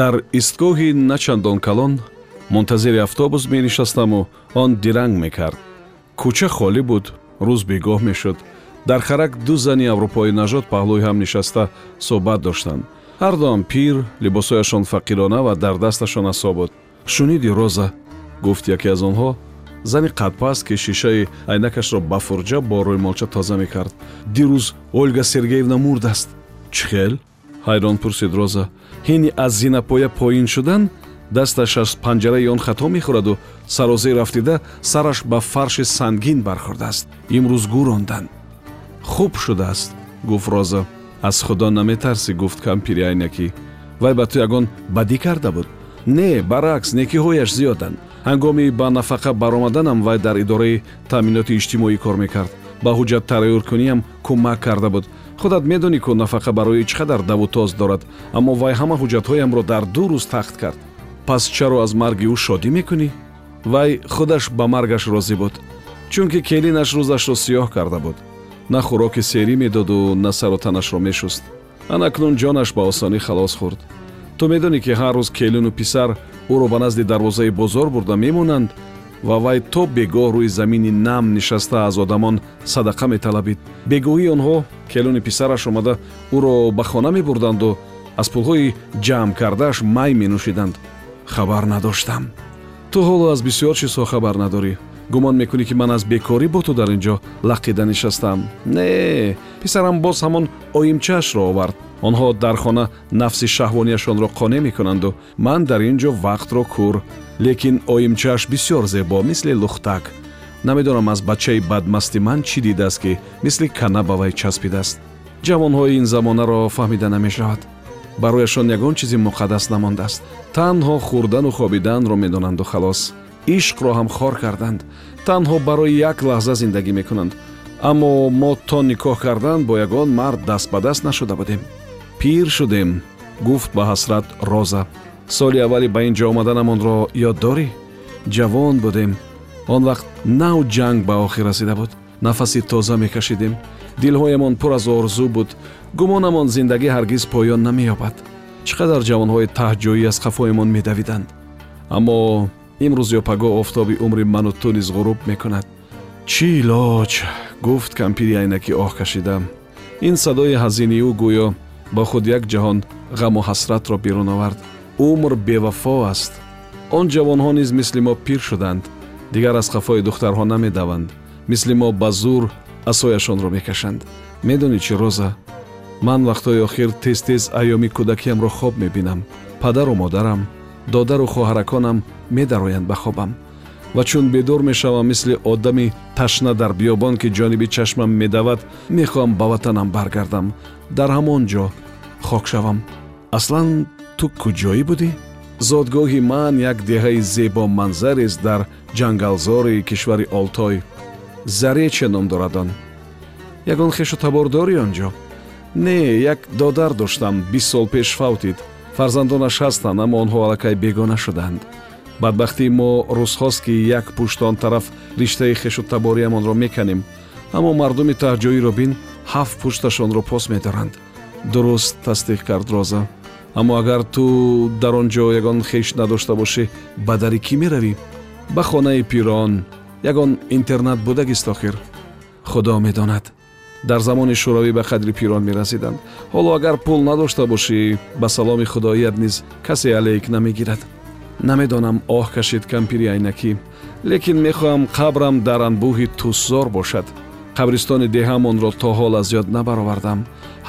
дар истгоҳи начандон калон мунтазири автобус менишастаму он диранг мекард. Кӯча холӣ буд рӯз бегоҳ мешуд. Дар харак ду зани аврупои нажод паҳлӯи ҳам нишаста суҳбат доштанд. Ҳардуам пир либосҳояшон фақирона ва дар дасташон асо буд шуниди роза гуфт яке аз онҳо зани қадпаст ки шишаи айнакашро ба фурҷа бо рӯймолча тоза мекард. Дирӯз ольга сергеевна мурдааст чӣ хел ҳайрон пурсид роза ҳини аз зинапоя поин шудан дасташ аз панҷараи он хато мехӯраду. Сарозӣ рафтида сараш ба фарши сангин бархӯрдааст имрӯз гӯронданд хуб шудааст гуфт роза аз худо наметарсӣ гуфт кампири айнакӣ вай ба ту ягон бадӣ карда буд? Не баръакс некиҳояш зиёданд. Ҳангоми ба нафақа баромаданам вай дар идораи таъминоти иҷтимоӣ кор мекард. Ба ҳуҷҷат тарайёркуниам кӯмак карда буд худат медонӣ ку нафақа барои чӣ қадар даву тоз дорад аммо вай ҳама ҳуҷҷатҳоямро дар ду рӯз тахт кард. Пас чаро аз марги ӯ шодӣ мекунӣ? Вай худаш ба маргаш розӣ буд чунки келинаш рӯзашро сиёҳ карда буд. На хӯроки серӣ медоду на сару танашро мешуст. Анакнун ҷонаш ба осонӣ халос хӯрд. Ту медонӣ ки ҳар рӯз келину писар ӯро ба назди дарвозаи бозор бурда мемонанд ва вай то бегоҳ рӯи замини нам нишаста аз одамон садақа металабид. Бегоҳии онҳо келуни писараш омада ӯро ба хона мебурданду аз пулҳои ҷамъ кардааш май менӯшиданд. Хабар надоштам. Ту ҳоло аз бисёр чизҳо хабар надорӣ гумон мекунӣ ки ман аз бекорӣ бо ту дар ин ҷо лақида нишастам. Не писарам боз ҳамон оимчаашро овард. Онҳо дар хона нафси шаҳвонияшонро қонеъ мекунанду. Ман дар ин ҷо вақтро кур. Лекин оимчааш бисёр зебо мисли лухтак. Намедонам аз бачаи бадмасти ман чӣ дидааст ки мисли кана ба вай часпидааст. Ҷавонҳои ин замонаро фаҳмида намешавад. Барояшон ягон чизи муқаддас намондааст. Танҳо хӯрдану хобиданро медонанду халос ишқро ҳам хор карданд. Танҳо барои як лаҳза зиндагӣ мекунанд. Аммо мо то никоҳ кардан бо ягон мард даст ба даст нашуда будем. Пир шудем гуфт ба ҳасрат роза. Соли аввали ба ин ҷо омаданамонро ёд дорӣ? Ҷавон будем. Он вақт нав ҷанг ба охир расида буд. Нафаси тоза мекашидем. Дилҳоямон пур аз орзу буд. Гумонамон зиндагӣ ҳаргиз поён намеёбад. Чӣ қадар ҷавонҳои таҳҷоӣ аз қафоямон медавиданд? Аммо имрӯз ё пагоҳ офтоби умри ману ту низ ғуруб мекунад. Чӣ илоҷ гуфт кампири айнакӣ оҳ кашида ин садои ҳазини ӯ гӯё бо худ як ҷаҳон ғаму ҳасратро берун овард. Умр бевафо аст. Он ҷавонҳо низ мисли мо пир шуданд. Дигар аз қафои духтарҳо намедаванд. Мисли мо ба зур асояшонро мекашанд. Медонӣ чӣ роза? Ман вақтҳои охир тез тез айёми кӯдакиамро хоб мебинам. Падару модарам додару хоҳараконам медароянд ба хобам. Ва чун бедор мешавам мисли одами ташна дар биёбон ки ҷониби чашмам медавад мехоҳам ба ватанам баргардам. Дар ҳамон ҷо хок шавам. Аслан ту куҷоӣ будӣ? Зодгоҳи ман як деҳаи зебо манзарест дар ҷангалзори кишвари олтой зарече ном дорад он? Ягон хешу табор дорӣ он ҷо? Не як додар доштам бист сол пеш фавтид фарзандонаш ҳастанд аммо онҳо аллакай бегона шуданд. Бадбахтии мо рӯзхост ки як пушт он тараф риштаи хешу табориамонро меканем. Аммо мардуми таҳҷоиро бин ҳафт пушташонро пос медоранд. Дуруст тасдиқ кард роза. Аммо агар ту дар он ҷо ягон хеш надошта бошӣ ба дари кӣ меравӣ? Ба хонаи пирон ягон интернат будагист охир. Худо медонад дар замони шӯравӣ ба қадри пирон мерасиданд. Ҳоло агар пул надошта бошӣ ба саломи худоият низ касе алейк намегирад. Намедонам оҳ кашид кампири айнакӣ лекин мехоҳам қабрам дар анбӯҳи тусзор бошад. Қабристони деҳамонро то ҳол аз ёд набаровардам.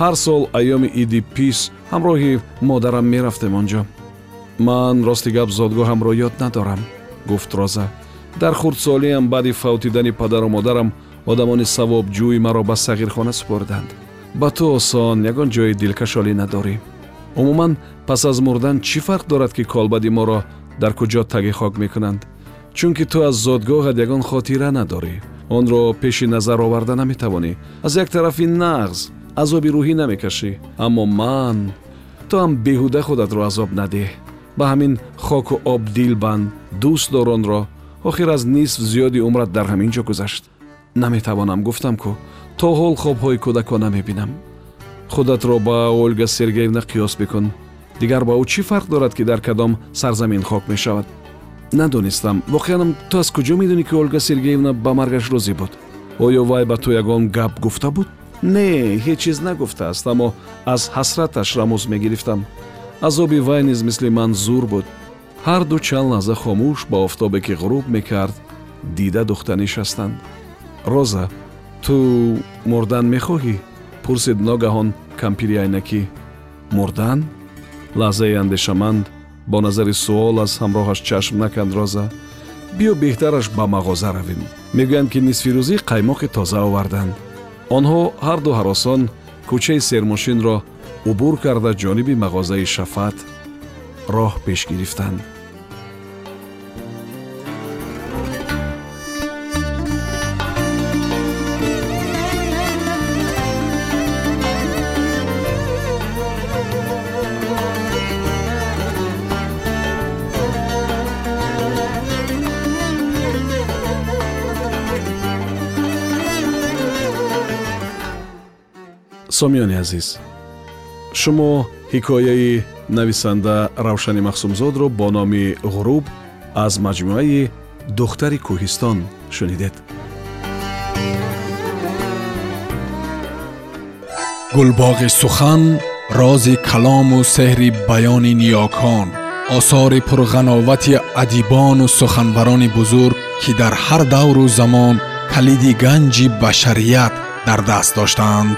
Ҳар сол айёми иди пис ҳамроҳи модарам мерафтем он ҷо ман рости гап зодгоҳамро ёд надорам гуфт роза. Дар хурдсолиам баъди фавтидани падару модарам одамони савобҷӯи маро ба сағирхона супорданд ба ту осон ягон ҷои дилкашолӣ надорӣ умуман пас аз мурдан чӣ фарқ дорад ки колбади моро дар куҷо таги хок мекунанд чунки ту аз зодгоҳат ягон хотира надорӣ онро пеши назар оварда наметавонӣ аз як тарафи нағз азоби рӯҳӣ намекашӣ аммо ман ту ҳам беҳуда худатро азоб надеҳ ба ҳамин хоку об дил банд дӯст дор онро охир аз нисф зиёди умрат дар ҳамин ҷо гузашт наметавонам. Гуфтам ку то ҳол хобҳои кӯдакона мебинам. Худатро ба ольга сергеевна қиёс бикун. Дигар ба ӯ чӣ фарқ дорад ки дар кадом сарзамин хок мешавад? Надонистам. Воқеанам ту аз куҷо медонӣ ки ольга сергеевна ба маргаш розӣ буд? Оё вай ба ту ягон гап гуфта буд? Не ҳеҷ чиз нагуфтааст аммо аз ҳасраташ рамӯз мегирифтам. Азоби вай низ мисли ман зур буд. Ҳар ду чанд лаҳза хомӯш ба офтобе ки ғуруб мекард дида духта нишастанд роза ту мурдан мехоҳӣ? Пурсид ногаҳон кампири айнакӣ мурдан лаҳзаи андешаманд бо назари суол аз ҳамроҳаш чашм наканд роза. Биё беҳтараш ба мағоза равем. Мегӯянд ки нисфирӯзӣ қаймоқи тоза оварданд онҳо ҳарду ҳаросон кӯчаи сермошинро убур карда ҷониби мағозаи шафат роҳ пеш гирифтанд сомиёни азиз шумо ҳикояи нависанда равшани махсумзодро бо номи ғуруб аз маҷмӯаи духтари кӯҳистон шунидед. Гулбоғи сухан рози калому сеҳри баёни ниёкон осори пурғановати адибону суханбарони бузург ки дар ҳар давру замон калиди ганҷи башарият дар даст доштаанд